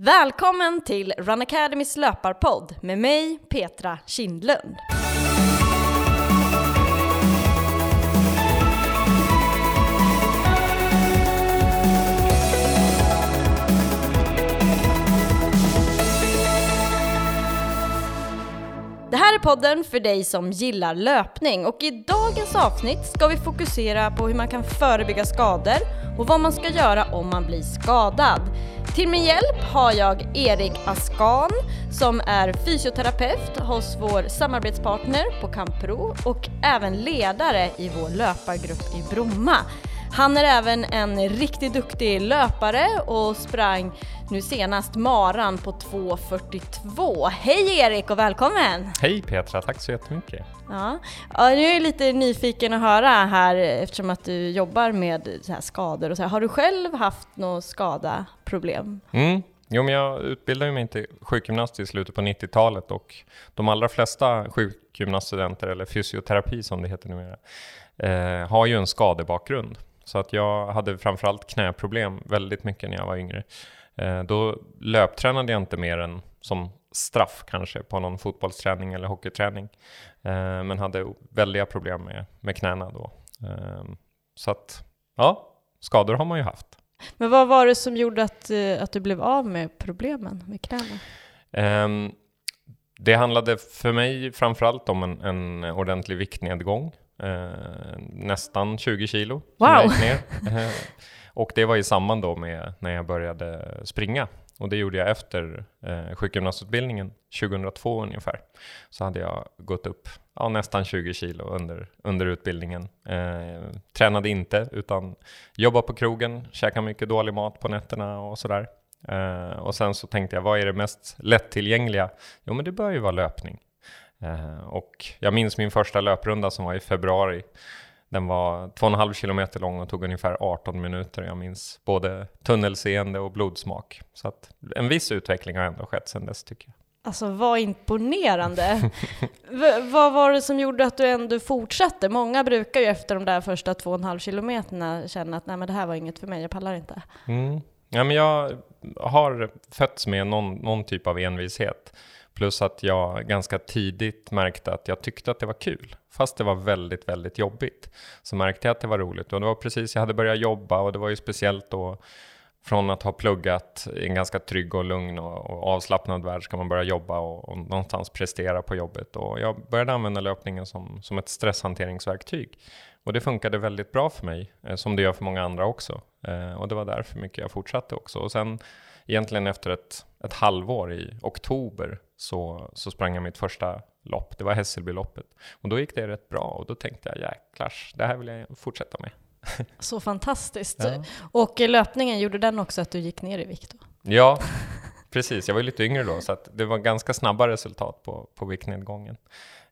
Välkommen till Run Academys löparpodd med mig, Petra Kindlund. Det här är podden för dig som gillar löpning och i dagens avsnitt ska vi fokusera på hur man kan förebygga skador och vad man ska göra om man blir skadad. Till min hjälp har jag Erik Askan som är fysioterapeut hos vår samarbetspartner på Campro och även ledare i vår löpargrupp i Bromma. Han är även en riktigt duktig löpare och sprang nu senast maran på 2.42. Hej Erik och välkommen! Hej Petra, tack så jättemycket. Ja. ja, nu är jag lite nyfiken att höra här eftersom att du jobbar med så här skador och så här. Har du själv haft några skada, problem? Mm. Jo, men jag utbildade mig till sjukgymnast i slutet på 90-talet och de allra flesta sjukgymnaststudenter, eller fysioterapi som det heter numera, eh, har ju en skadebakgrund. Så att jag hade framförallt knäproblem väldigt mycket när jag var yngre. Eh, då löptränade jag inte mer än som straff kanske på någon fotbollsträning eller hockeyträning. Eh, men hade väldiga problem med, med knäna då. Eh, så att, ja, skador har man ju haft. Men vad var det som gjorde att, att du blev av med problemen med knäna? Um, det handlade för mig framförallt om en, en ordentlig viktnedgång. Uh, nästan 20 kilo. Wow! Ner. Uh, och det var i samband då med när jag började springa. Och det gjorde jag efter eh, sjukgymnastutbildningen, 2002 ungefär. Så hade jag gått upp ja, nästan 20 kilo under, under utbildningen. Eh, tränade inte, utan jobbade på krogen, käkade mycket dålig mat på nätterna och sådär. Eh, och sen så tänkte jag, vad är det mest lättillgängliga? Jo, men det bör ju vara löpning. Eh, och jag minns min första löprunda som var i februari den var 2,5 kilometer lång och tog ungefär 18 minuter. Jag minns både tunnelseende och blodsmak. Så att en viss utveckling har ändå skett sedan dess tycker jag. Alltså vad imponerande! vad var det som gjorde att du ändå fortsatte? Många brukar ju efter de där första 2,5 kilometerna känna att nej men det här var inget för mig, jag pallar inte. Mm. Ja, men jag har fötts med någon, någon typ av envishet. Plus att jag ganska tidigt märkte att jag tyckte att det var kul. Fast det var väldigt, väldigt jobbigt. Så märkte jag att det var roligt. Och det var precis, jag hade börjat jobba och det var ju speciellt då från att ha pluggat i en ganska trygg och lugn och, och avslappnad värld ska man börja jobba och, och någonstans prestera på jobbet. Och jag började använda löpningen som, som ett stresshanteringsverktyg. Och det funkade väldigt bra för mig, eh, som det gör för många andra också. Eh, och det var därför mycket jag fortsatte också. Och sen egentligen efter ett, ett halvår i oktober så, så sprang jag mitt första lopp. Det var Hässelbyloppet. Och då gick det rätt bra och då tänkte jag jäklars, det här vill jag fortsätta med. Så fantastiskt. Ja. Och löpningen, gjorde den också att du gick ner i vikt? Då? Ja, precis. Jag var lite yngre då, så det var ganska snabba resultat på, på viktnedgången.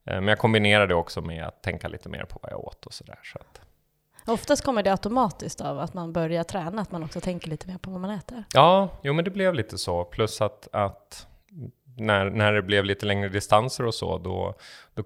Eh, men jag kombinerade det också med att tänka lite mer på vad jag åt och sådär. Så att... Oftast kommer det automatiskt av att man börjar träna, att man också tänker lite mer på vad man äter. Ja, jo men det blev lite så. Plus att, att när, när det blev lite längre distanser och så, då, då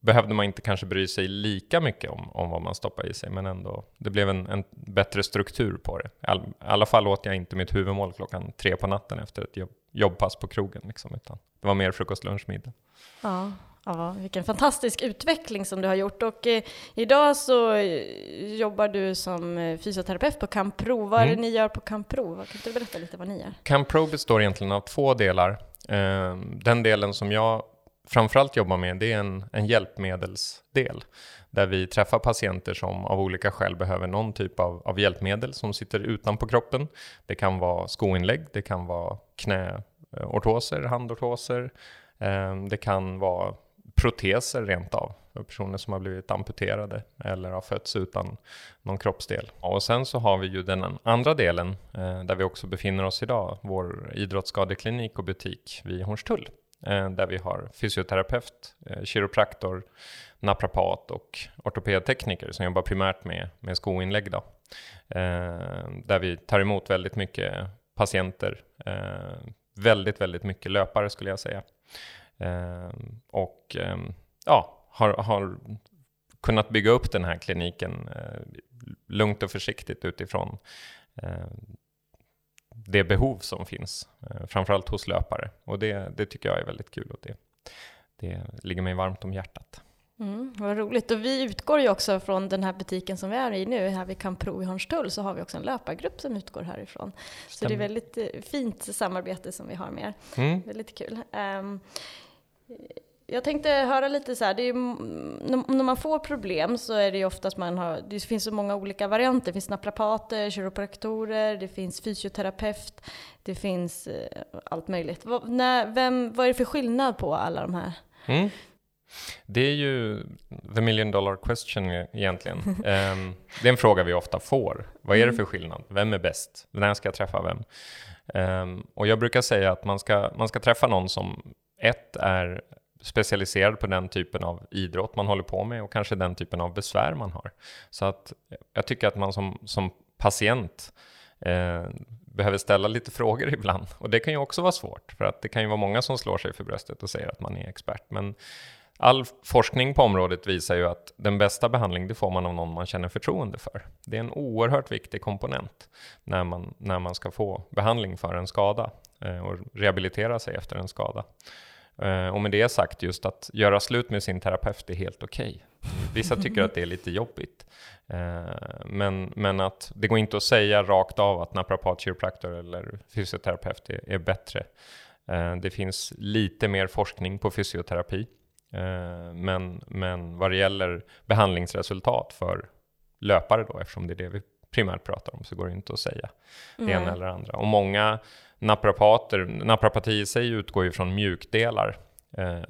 behövde man inte kanske bry sig lika mycket om, om vad man stoppar i sig, men ändå, det blev en, en bättre struktur på det. I all, alla fall åt jag inte mitt huvudmål klockan tre på natten efter ett jobb, jobbpass på krogen, liksom, utan det var mer frukost, lunch, middag. Ja. Ja, vilken fantastisk utveckling som du har gjort. Och eh, idag så eh, jobbar du som eh, fysioterapeut på Campro. Vad är det mm. ni gör på Campro? Kan du berätta lite vad ni gör? Campro består egentligen av två delar. Ehm, den delen som jag framförallt jobbar med, det är en, en hjälpmedelsdel. Där vi träffar patienter som av olika skäl behöver någon typ av, av hjälpmedel som sitter utanpå kroppen. Det kan vara skoinlägg, det kan vara knäortoser, handortoser, ehm, det kan vara proteser rent av Eh, personer som har blivit amputerade eller har fötts utan någon kroppsdel. Och sen så har vi ju den andra delen eh, där vi också befinner oss idag, vår idrottsskadeklinik och butik vid Hornstull. Eh, där vi har fysioterapeut, eh, kiropraktor, naprapat och ortopedtekniker som jobbar primärt med, med skoinlägg. Då. Eh, där vi tar emot väldigt mycket patienter, eh, väldigt, väldigt mycket löpare skulle jag säga. Och ja, har, har kunnat bygga upp den här kliniken eh, lugnt och försiktigt utifrån ehm, det behov som finns, eh, framförallt hos löpare. Och det, det tycker jag är väldigt kul och det, det ligger mig varmt om hjärtat. Mm, vad roligt. Och vi utgår ju också från den här butiken som vi är i nu, här vid Campro i Hornstull, så har vi också en löpargrupp som utgår härifrån. Stämmer. Så det är väldigt eh, fint samarbete som vi har med er. Mm. Väldigt kul. Um, jag tänkte höra lite så här, det är, när man får problem så är det ju oftast man har, det finns så många olika varianter. Det finns naprapater, kiropraktorer, det finns fysioterapeut, det finns eh, allt möjligt. Vad, när, vem, vad är det för skillnad på alla de här? Mm. Det är ju the million dollar question e-, egentligen. um, det är en fråga vi ofta får. Vad är det mm. för skillnad? Vem är bäst? När ska jag träffa vem? Um, och jag brukar säga att man ska, man ska träffa någon som ett är specialiserad på den typen av idrott man håller på med och kanske den typen av besvär man har. Så att jag tycker att man som, som patient eh, behöver ställa lite frågor ibland. Och det kan ju också vara svårt, för att det kan ju vara många som slår sig för bröstet och säger att man är expert. Men all forskning på området visar ju att den bästa behandling det får man av någon man känner förtroende för. Det är en oerhört viktig komponent när man, när man ska få behandling för en skada eh, och rehabilitera sig efter en skada. Eh, och med det sagt, just att göra slut med sin terapeut är helt okej. Okay. Vissa tycker att det är lite jobbigt. Eh, men, men att det går inte att säga rakt av att naprapat, kiropraktor eller fysioterapeut är, är bättre. Eh, det finns lite mer forskning på fysioterapi. Men, men vad det gäller behandlingsresultat för löpare då, eftersom det är det vi primärt pratar om, så går det inte att säga det mm. ena eller andra. Och många naprapater, naprapati i sig utgår ju från mjukdelar eh,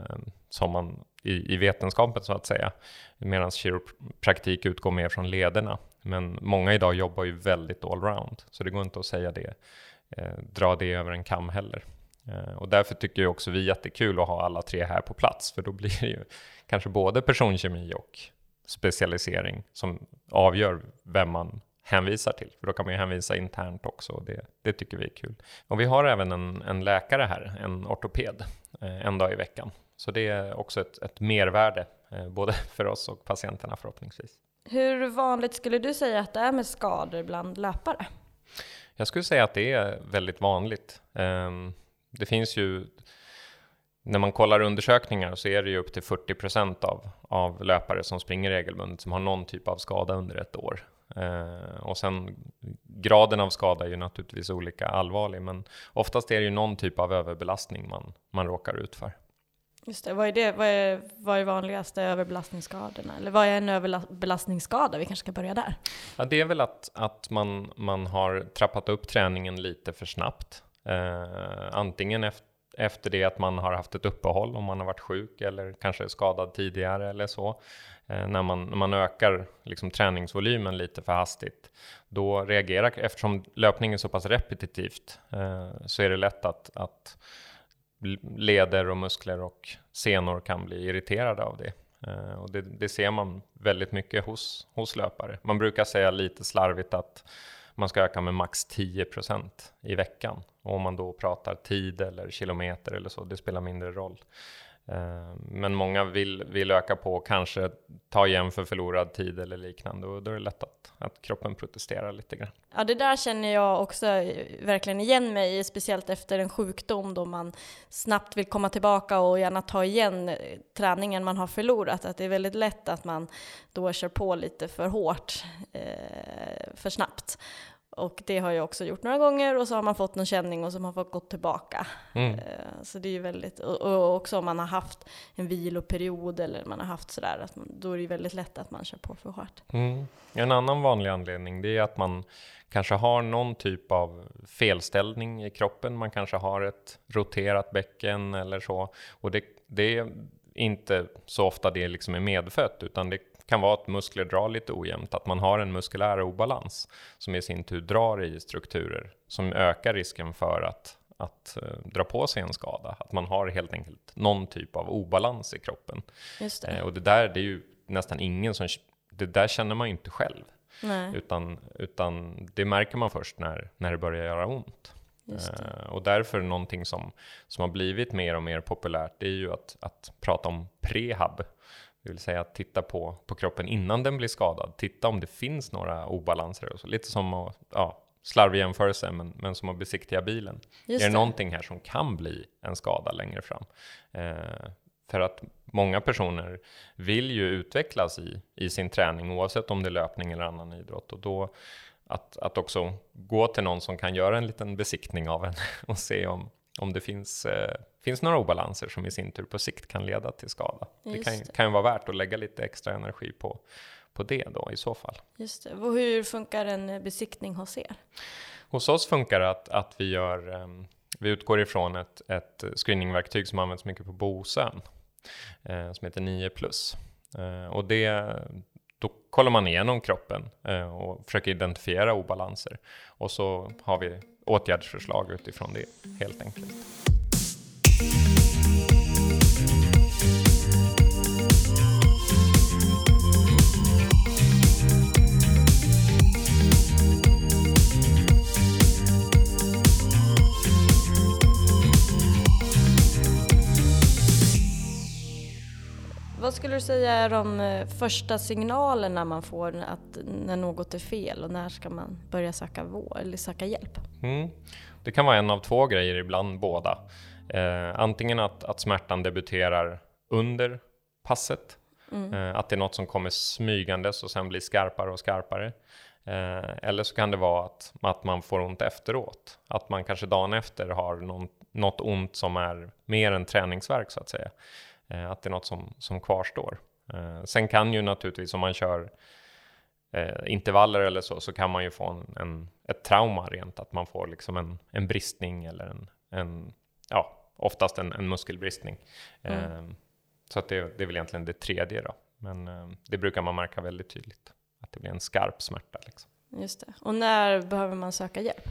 som man i, i vetenskapen så att säga, medan kiropraktik utgår mer från lederna. Men många idag jobbar ju väldigt allround, så det går inte att säga det, eh, dra det över en kam heller. Eh, och därför tycker jag också vi är jättekul att ha alla tre här på plats, för då blir det ju kanske både personkemi och specialisering som avgör vem man hänvisar till. För då kan man ju hänvisa internt också och det, det tycker vi är kul. Och vi har även en, en läkare här, en ortoped, eh, en dag i veckan. Så det är också ett, ett mervärde, eh, både för oss och patienterna förhoppningsvis. Hur vanligt skulle du säga att det är med skador bland löpare? Jag skulle säga att det är väldigt vanligt. Eh, det finns ju när man kollar undersökningar så är det ju upp till 40 procent av, av löpare som springer regelbundet som har någon typ av skada under ett år. Eh, och sen graden av skada är ju naturligtvis olika allvarlig, men oftast är det ju någon typ av överbelastning man, man råkar ut för. Just det, vad är det, vad är, vad är vanligaste överbelastningsskadorna? Eller vad är en överbelastningsskada? Vi kanske ska börja där. Ja, det är väl att, att man, man har trappat upp träningen lite för snabbt. Eh, antingen efter efter det att man har haft ett uppehåll, om man har varit sjuk eller kanske skadad tidigare eller så. Eh, när, man, när man ökar liksom träningsvolymen lite för hastigt, då reagerar, eftersom löpning är så pass repetitivt, eh, så är det lätt att, att leder och muskler och senor kan bli irriterade av det. Eh, och det, det, ser man väldigt mycket hos, hos löpare. Man brukar säga lite slarvigt att man ska öka med max 10% i veckan. Och om man då pratar tid eller kilometer eller så, det spelar mindre roll. Eh, men många vill, vill öka på och kanske ta igen för förlorad tid eller liknande och då är det lätt att, att kroppen protesterar lite grann. Ja, det där känner jag också verkligen igen mig i, speciellt efter en sjukdom då man snabbt vill komma tillbaka och gärna ta igen eh, träningen man har förlorat. Att det är väldigt lätt att man då kör på lite för hårt, eh, för snabbt. Och det har jag också gjort några gånger och så har man fått någon känning och så har man fått gå tillbaka. Mm. Eh, så det är ju väldigt, och också om man har haft en viloperiod eller man har haft sådär, att man, då är det ju väldigt lätt att man kör på för hårt. Mm. En annan vanlig anledning det är att man kanske har någon typ av felställning i kroppen. Man kanske har ett roterat bäcken eller så. Och det, det är inte så ofta det liksom är medfött, utan det kan vara att muskler drar lite ojämnt, att man har en muskulär obalans som i sin tur drar i strukturer som ökar risken för att, att uh, dra på sig en skada. Att man har helt enkelt någon typ av obalans i kroppen. Det. Uh, och det där, det är ju nästan ingen som, det där känner man ju inte själv. Utan, utan det märker man först när, när det börjar göra ont. Uh, och därför någonting som, som har blivit mer och mer populärt, det är ju att, att prata om prehab. Det vill säga att titta på, på kroppen innan den blir skadad. Titta om det finns några obalanser. Och så. Lite som att ja, slarvig jämförelse, men, men som att besiktiga bilen. Just är det, det. någonting här som kan bli en skada längre fram? Eh, för att många personer vill ju utvecklas i, i sin träning, oavsett om det är löpning eller annan idrott. Och då att, att också gå till någon som kan göra en liten besiktning av en och se om, om det finns, eh, finns några obalanser som i sin tur på sikt kan leda till skada. det Just kan, det. kan ju vara värt att lägga lite extra energi på, på det då i så fall. Just det. Och hur funkar en besiktning hos er? Hos oss funkar det att, att vi, gör, ehm, vi utgår ifrån ett, ett screeningverktyg som används mycket på Bosön, eh, som heter 9 plus. Eh, och det, då kollar man igenom kroppen eh, och försöker identifiera obalanser. Och så har vi åtgärdsförslag utifrån det, helt enkelt. Vad skulle du säga är de eh, första signalerna man får att när något är fel och när ska man börja söka vår, eller söka hjälp? Mm. Det kan vara en av två grejer, ibland båda. Eh, antingen att, att smärtan debuterar under passet, eh, att det är något som kommer smygandes och sen blir skarpare och skarpare. Eh, eller så kan det vara att, att man får ont efteråt, att man kanske dagen efter har någon, något ont som är mer än träningsverk så att säga. Eh, att det är något som, som kvarstår. Eh, sen kan ju naturligtvis om man kör eh, intervaller eller så, så kan man ju få en, en, ett trauma rent, att man får liksom en, en bristning eller en, en ja, oftast en, en muskelbristning. Eh, så att det, det är väl egentligen det tredje då. Men eh, det brukar man märka väldigt tydligt, att det blir en skarp smärta. Liksom. Just det. Och när behöver man söka hjälp?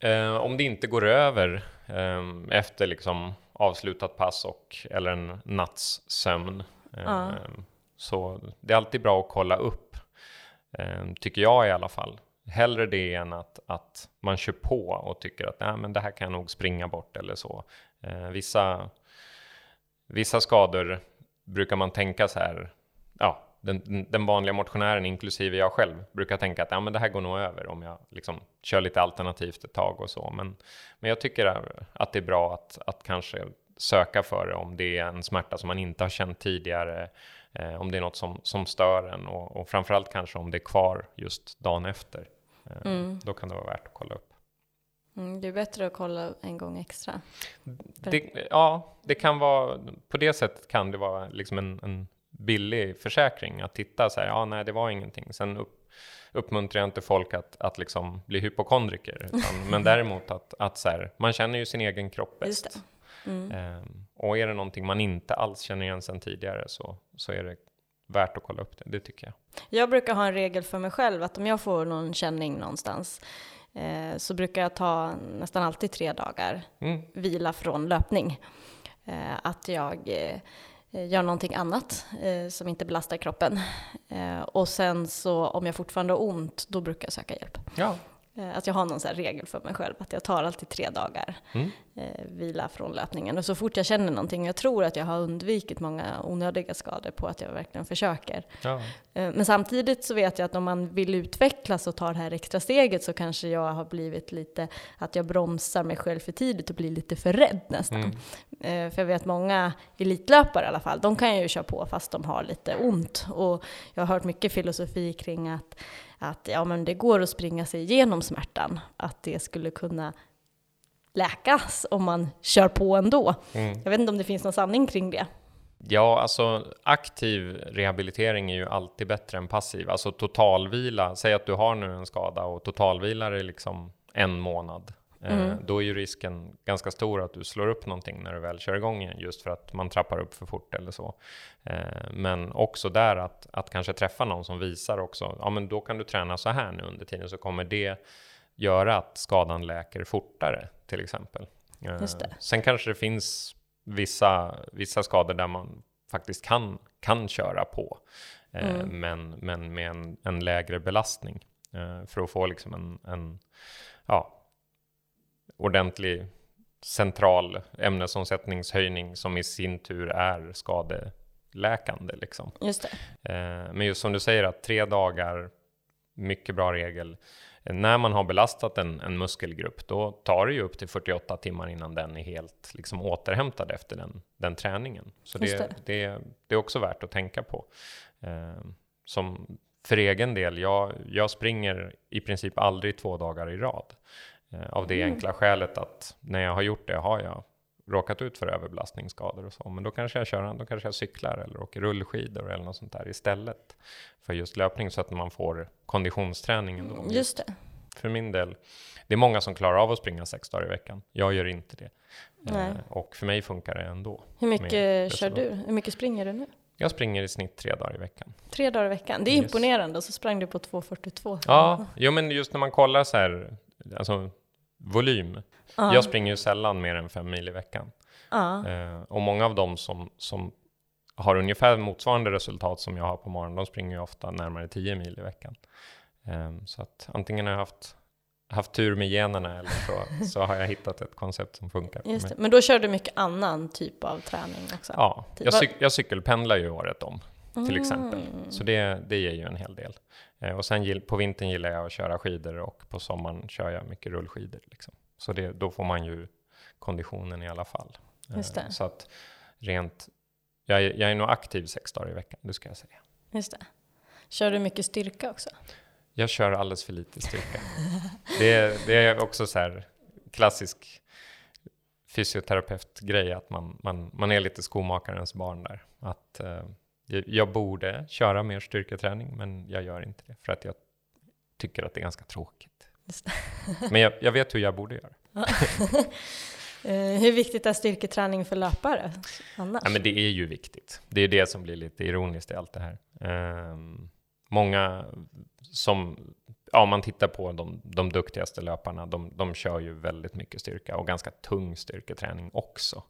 Eh, om det inte går över eh, efter liksom avslutat pass och eller en natts sömn. Eh. Så det är alltid bra att kolla upp, tycker jag i alla fall. Hellre det än att, att man kör på och tycker att Nej, men det här kan jag nog springa bort eller så. Eh, vissa, vissa skador brukar man tänka så här, ja, den, den vanliga motionären, inklusive jag själv, brukar tänka att ja, men det här går nog över om jag liksom kör lite alternativt ett tag och så. Men, men jag tycker att det är bra att, att kanske söka för det om det är en smärta som man inte har känt tidigare, eh, om det är något som, som stör en och, och framförallt kanske om det är kvar just dagen efter. Eh, Då kan det vara värt att kolla upp. Mm, det är bättre att kolla en gång extra. Det, ja, det kan vara, på det sättet kan det vara liksom en, en billig försäkring att titta så här, ja nej det var ingenting. Sen upp, uppmuntrar jag inte folk att, att liksom bli hypokondriker, utan, men däremot att, att så här, man känner ju sin egen kropp bäst. Mm. Ehm, och är det någonting man inte alls känner igen sedan tidigare så, så är det värt att kolla upp det, det tycker jag. Jag brukar ha en regel för mig själv att om jag får någon känning någonstans eh, så brukar jag ta nästan alltid tre dagar Mm. vila från löpning. Eh, att jag eh, gör någonting annat eh, som inte belastar kroppen. Eh, och sen så om jag fortfarande har ont, då brukar jag söka hjälp. Ja. Eh, att jag har någon sån här regel för mig själv, att jag tar alltid tre dagar Mm. Eh, vila från löpningen. Och så fort jag känner någonting, jag tror att jag har undvikit många onödiga skador på att jag verkligen försöker. Ja. Eh, Men samtidigt så vet jag att om man vill utvecklas och ta det här extra steget så kanske jag har blivit lite, att jag bromsar mig själv för tidigt och blir lite för rädd nästan. Eh, För jag vet många elitlöpare i alla fall, de kan ju köra på fast de har lite ont. Och jag har hört mycket filosofi kring att, att ja, men det går att springa sig igenom smärtan, att det skulle kunna läkas om man kör på ändå. Mm. Jag vet inte om det finns någon sanning kring det. Ja, alltså aktiv rehabilitering är ju alltid bättre än passiv. Alltså totalvila, säg att du har nu en skada och totalvilar är liksom en månad. Eh, då är ju risken ganska stor att du slår upp någonting när du väl kör igång igen, just för att man trappar upp för fort eller så. Eh, men också där att, att kanske träffa någon som visar också, ja men då kan du träna så här nu under tiden, så kommer det göra att skadan läker fortare, till exempel. Eh, Just det. Sen kanske det finns vissa, vissa skador där man faktiskt kan, kan köra på, eh, men, men med en, en lägre belastning eh, för att få liksom en, en ja, ordentlig central ämnesomsättningshöjning som i sin tur är skadeläkande. Liksom. Just det. Men just som du säger, att tre dagar, mycket bra regel. När man har belastat en, en, muskelgrupp, då tar det ju upp till 48 timmar innan den är helt liksom, återhämtad efter den, den träningen. Så det, det. Det, det, är också värt att tänka på. Eh, som för egen del, jag, jag springer i princip aldrig två dagar i rad. Eh, av det mm. enkla skälet att när jag har gjort det har jag råkat ut för överbelastningsskador och så. Men då kanske jag kör, då kanske jag cyklar eller åker rullskidor eller något sånt där istället för just löpning så att man får konditionsträning ändå. Mm, just det. För min del, det är många som klarar av att springa sex dagar i veckan. Jag gör inte det. Nej. Eh, och för mig funkar det ändå. Hur mycket kör du? Hur mycket springer du nu? Jag springer i snitt tre dagar i veckan. Tre dagar i veckan, det är yes. imponerande. Och så sprang du på 2.42. Ja, jo, men just när man kollar så här, alltså volym. Uh. Jag springer ju sällan mer än fem mil i veckan. Uh. Eh, och många av dem som, som har ungefär motsvarande resultat som jag har på morgonen, de springer ju ofta närmare 10 mil i veckan. Eh, så att antingen har jag haft, haft tur med generna eller så, så har jag hittat ett koncept som funkar. Just det. Men då kör du mycket annan typ av träning också? Ja, jag, cyk jag cykelpendlar ju året om till mm. exempel. Så det, det ger ju en hel del. Eh, och sen på vintern gillar jag att köra skidor och på sommaren kör jag mycket rullskidor. Liksom. Så det, då får man ju konditionen i alla fall. Just det. Så att rent, jag, jag är nog aktiv sex dagar i veckan, det ska jag säga. Just det. Kör du mycket styrka också? Jag kör alldeles för lite styrka. det, det är också så här klassisk fysioterapeutgrej att man, man, man är lite skomakarens barn där. Att eh, jag borde köra mer styrketräning, men jag gör inte det för att jag tycker att det är ganska tråkigt. Men jag, jag, vet hur jag borde göra. Eh, hur viktigt är styrketräning för löpare annars? Ja, men det är ju viktigt. Det är det som blir lite ironiskt i allt det här. Um, många som, ja, om man tittar på de, de duktigaste löparna, de, de kör ju väldigt mycket styrka och ganska tung styrketräning också.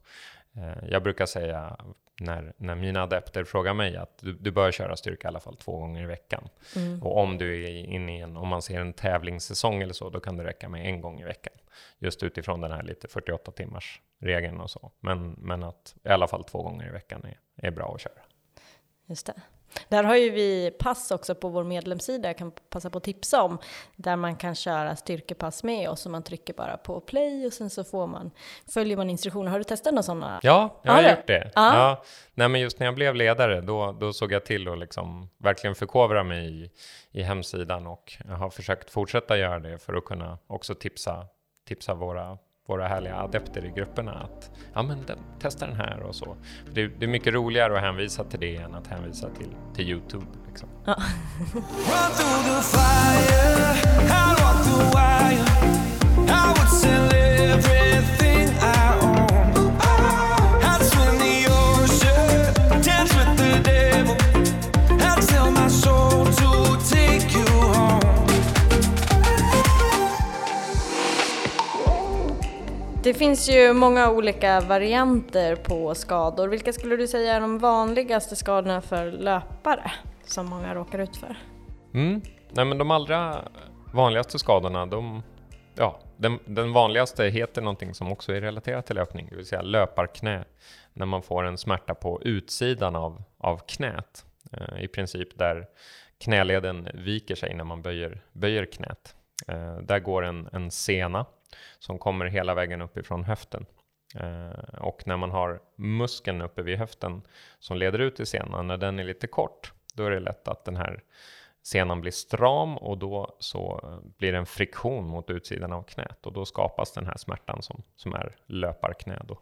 Uh, jag brukar säga när, när mina adepter frågar mig att du, du bör köra styrka i alla fall två gånger i veckan. Mm. Och om du är inne i en, om man ser en tävlingssäsong eller så, då kan det räcka med en gång i veckan. Just utifrån den här lite 48 timmars regeln och så. Men, men att i alla fall två gånger i veckan är, är bra att köra. Just det. Där har ju vi pass också på vår medlemssida, jag kan passa på att tipsa om, där man kan köra styrkepass med oss och man trycker bara på play och sen så får man, följer man instruktioner. Har du testat några sådana? Ja, jag har ja, gjort det. Ja. ja. Nej, men just när jag blev ledare, då, då såg jag till att liksom verkligen förkovra mig i, i hemsidan och jag har försökt fortsätta göra det för att kunna också tipsa, tipsa våra våra härliga adepter i grupperna att ja, men den, testa den här och så. Det, det, är mycket roligare att hänvisa till det än att hänvisa till, till Youtube. Liksom. Ja. Det finns ju många olika varianter på skador. Vilka skulle du säga är de vanligaste skadorna för löpare som många råkar ut för? Mm. Nej, men de allra vanligaste skadorna, de, ja, den, den, vanligaste heter någonting som också är relaterat till löpning, det vill säga löparknä. När man får en smärta på utsidan av, av knät, eh, i princip där knäleden viker sig när man böjer, böjer knät. Eh, där går en, en sena som kommer hela vägen uppifrån höften. Eh, och när man har muskeln uppe vid höften som leder ut i senan, när den är lite kort, då är det lätt att den här senan blir stram och då så blir det en friktion mot utsidan av knät och då skapas den här smärtan som, som är löparknä. Då.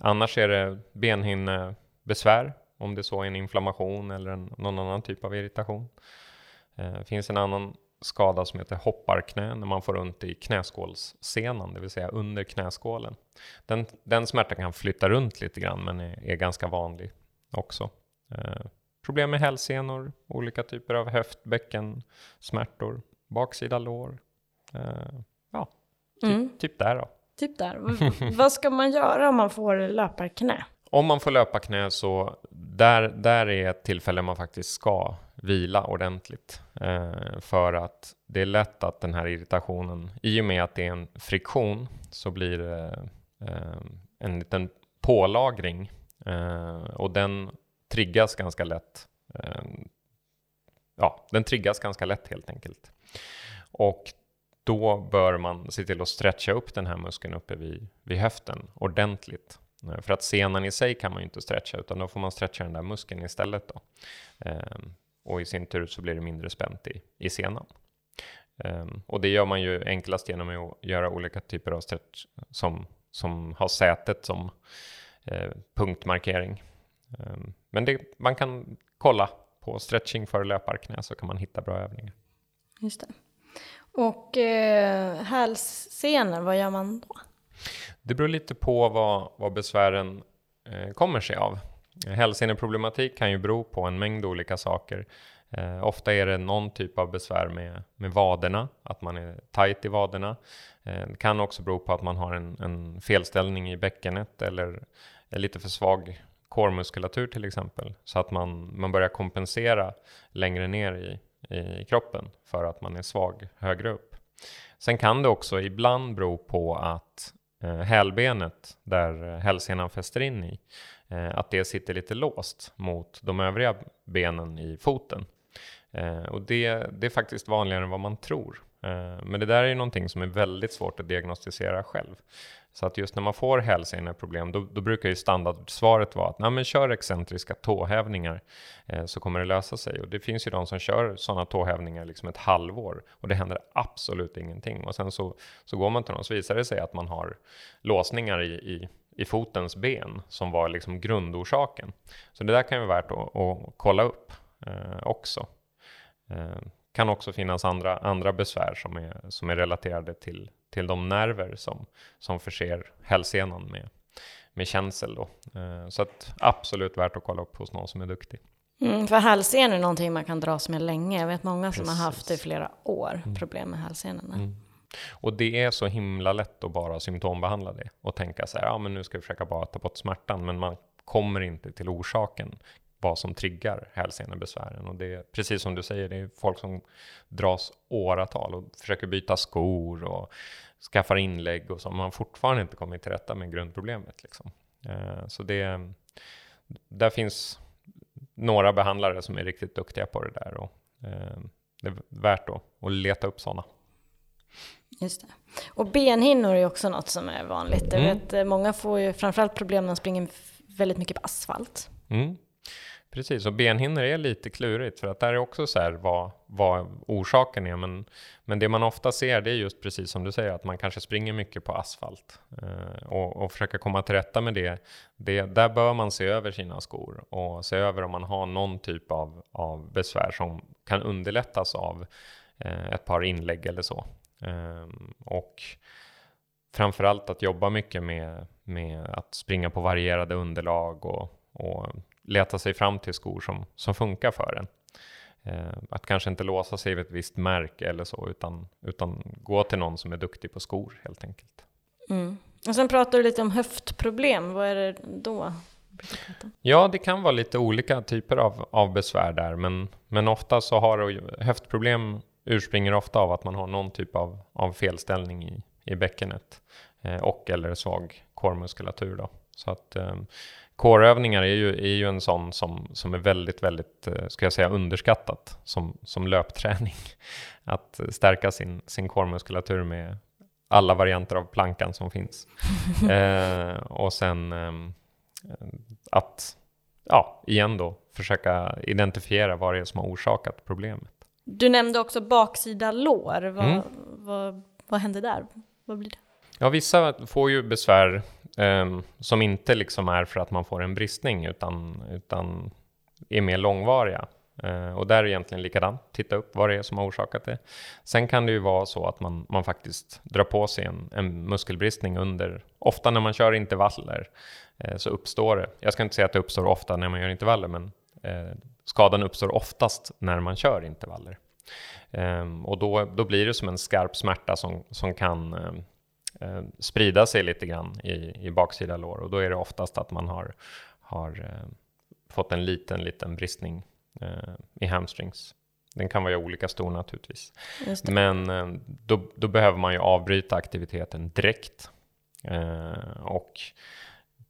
Annars är det benhinnebesvär, om det så är en inflammation eller en, någon annan typ av irritation. Det eh, finns en annan skada som heter hopparknä när man får ont i knäskålssenan, det vill säga under knäskålen. Den, den smärtan kan flytta runt lite grann men är, är ganska vanlig också. Eh, problem med hälsenor, olika typer av höft, bäcken, smärtor, baksida lår. Eh, ja, typ, mm. typ där då. Typ där. Vad ska man göra om man får löparknä? Om man får löparknä så där, där är ett tillfälle man faktiskt ska vila ordentligt. Eh, för att det är lätt att den här irritationen, i och med att det är en friktion, så blir det eh, en liten pålagring. Eh, och den triggas ganska lätt. Eh, ja, den triggas ganska lätt helt enkelt. Och då bör man se till att stretcha upp den här muskeln uppe vid, vid höften ordentligt. Eh, för att senan i sig kan man ju inte stretcha, utan då får man stretcha den där muskeln istället. Då. Eh, och i sin tur så blir det mindre spänt i, i senan. Ehm, och det gör man ju enklast genom att göra olika typer av stretch som, som har sätet som eh, punktmarkering. Ehm, men det, man kan kolla på stretching för löparknä så kan man hitta bra övningar. Just det. Och eh, hälsenor, vad gör man då? Det beror lite på vad, vad besvären eh, kommer sig av. Hälseneproblematik kan ju bero på en mängd olika saker. Eh, ofta är det någon typ av besvär med, med vaderna, att man är tajt i vaderna. Eh, det kan också bero på att man har en, en felställning i bäckenet eller är lite för svag kårmuskulatur till exempel. Så att man, man börjar kompensera längre ner i, i kroppen för att man är svag högre upp. Sen kan det också ibland bero på att eh, hälbenet, där hälsenan fäster in i, eh, Eh, att det sitter lite låst mot de övriga benen i foten. Eh, och det, det är faktiskt vanligare än vad man tror. Eh, men det där är ju någonting som är väldigt svårt att diagnostisera själv. Så att just när man får hälseneproblem, då, då brukar ju standardsvaret vara att Nej, men kör excentriska tåhävningar eh, så kommer det lösa sig. Och det finns ju de som kör sådana tåhävningar liksom ett halvår och det händer absolut ingenting. Och sen så, så går man till dem så visar det sig att man har låsningar i, i, i fotens ben som var liksom grundorsaken. Så det där kan ju vara värt att, att kolla upp eh, också. Eh, kan också finnas andra, andra besvär som är, som är relaterade till, till de nerver som, som förser hälsenan med, med känsel. Då. Eh, så att absolut värt att kolla upp hos någon som är duktig. Mm, för hälsenor är någonting man kan dras med länge. Jag vet många som Precis. har haft i flera år, mm. problem med hälsenorna. Mm. Och det är så himla lätt att bara symptombehandla det och tänka så här, ja men nu ska vi försöka bara ta bort smärtan, men man kommer inte till orsaken vad som triggar hälsenebesvären. Och det är precis som du säger, det är folk som dras åratal och försöker byta skor och skaffar inlägg och som man fortfarande inte kommit till rätta med grundproblemet. Liksom. Eh, så det, där finns några behandlare som är riktigt duktiga på det där och eh, det är värt då att leta upp sådana. Just det. Och benhinnor är också något som är vanligt. Jag mm. vet, eh, många får ju framförallt problem när de springer väldigt mycket på asfalt. Mm. Precis, och benhinnor är lite klurigt för att där är också så här vad, vad orsaken är. Men, men det man ofta ser det är just precis som du säger att man kanske springer mycket på asfalt. Eh, och, och försöka komma till rätta med det, det. Där bör man se över sina skor och se över om man har någon typ av, av besvär som kan underlättas av eh, ett par inlägg eller så. Eh, och framförallt att jobba mycket med, med att springa på varierade underlag och, och leta sig fram till skor som, som funkar för en. Eh, att kanske inte låsa sig vid ett visst märke eller så, utan, utan gå till någon som är duktig på skor helt enkelt. Mm. Och sen pratar du lite om höftproblem, vad är det då? Ja, det kan vara lite olika typer av, av besvär där, men, men ofta så har höftproblem urspringer ofta av att man har någon typ av, av felställning i, i bäckenet eh, och eller svag kårmuskulatur. Då. Så att eh, Kårövningar är ju, är ju en sån som, som är väldigt, väldigt, eh, ska jag säga, underskattat som, som löpträning. Att stärka sin, sin kårmuskulatur med alla varianter av plankan som finns. eh, och sen eh, att, ja, igen då, försöka identifiera vad det är som har orsakat problemet. Du nämnde också baksida lår. Vad, mm. vad, vad händer där? Vad blir det? Ja, vissa får ju besvär Um, som inte liksom är för att man får en bristning utan, utan är mer långvariga. Uh, och där är det egentligen likadant, titta upp vad det är som har orsakat det. Sen kan det ju vara så att man, man faktiskt drar på sig en, en muskelbristning under, ofta när man kör intervaller uh, så uppstår det, jag ska inte säga att det uppstår ofta när man gör intervaller, men uh, skadan uppstår oftast när man kör intervaller. Um, och då, då blir det som en skarp smärta som, som kan eh, sprida sig lite grann i, i baksida lår och då är det oftast att man har, har fått en liten, liten bristning eh, i hamstrings. Den kan vara olika stor naturligtvis. Men då, då, behöver man ju avbryta aktiviteten direkt och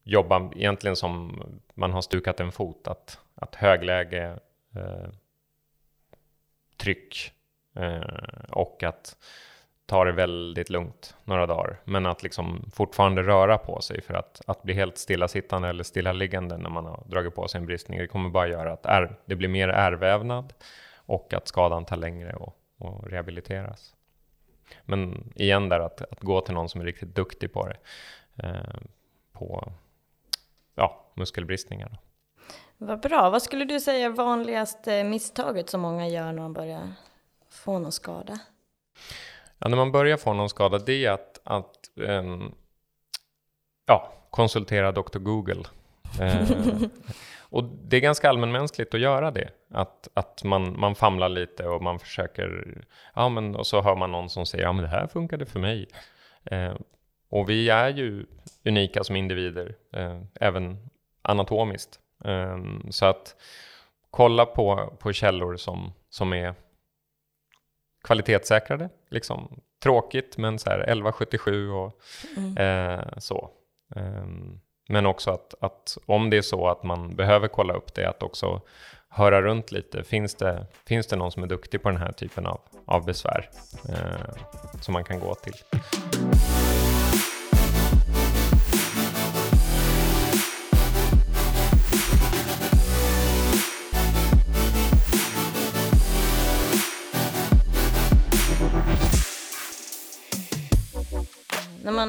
jobba egentligen som man har stukat en fot, att, att högläge, eh, tryck, eh, och att ta det väldigt lugnt några dagar, men att liksom fortfarande röra på sig för att, att bli helt stillasittande eller stillaliggande när man har dragit på sig en bristning, det kommer bara göra att är, det blir mer ärrvävnad och att skadan tar längre och och rehabiliteras. Men igen där att, att gå till någon som är riktigt duktig på det, eh, på ja, muskelbristningar. Då. Vad bra. Vad skulle du säga är vanligaste misstaget som många gör när de börjar få någon skada? Ja, när man börjar få någon skada, det är att, att um, ja, konsultera Dr. Google. uh, och det är ganska allmänmänskligt att göra det. Att, att man, man famlar lite och man försöker, ja men och så hör man någon som säger, ja men det här funkade för mig. Uh, och vi är ju unika som individer, uh, även anatomiskt. Um, så att kolla på, på källor som, som är kvalitetssäkrade. Liksom. Tråkigt, men så här 1177 och mm. eh, så. Um, men också att, att, om det är så att man behöver kolla upp det, att också höra runt lite. Finns det, finns det någon som är duktig på den här typen av, av besvär eh, som man kan gå till?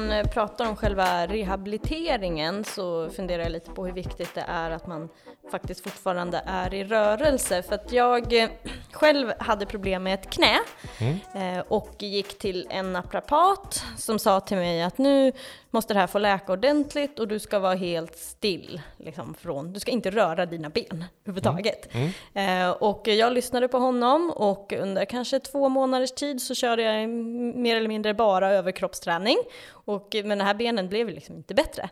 Man pratar om själva rehabiliteringen så funderar jag lite på hur viktigt det är att man faktiskt fortfarande är i rörelse. För att jag eh, själv hade problem med ett knä mm. Eh, och gick till en naprapat som sa till mig att nu måste det här få läka ordentligt och du ska vara helt still. Liksom från, du ska inte röra dina ben överhuvudtaget. Mm. Mm. Och jag lyssnade på honom och under kanske två månaders tid så körde jag mer eller mindre bara överkroppsträning. Och, men de här benen blev liksom inte bättre.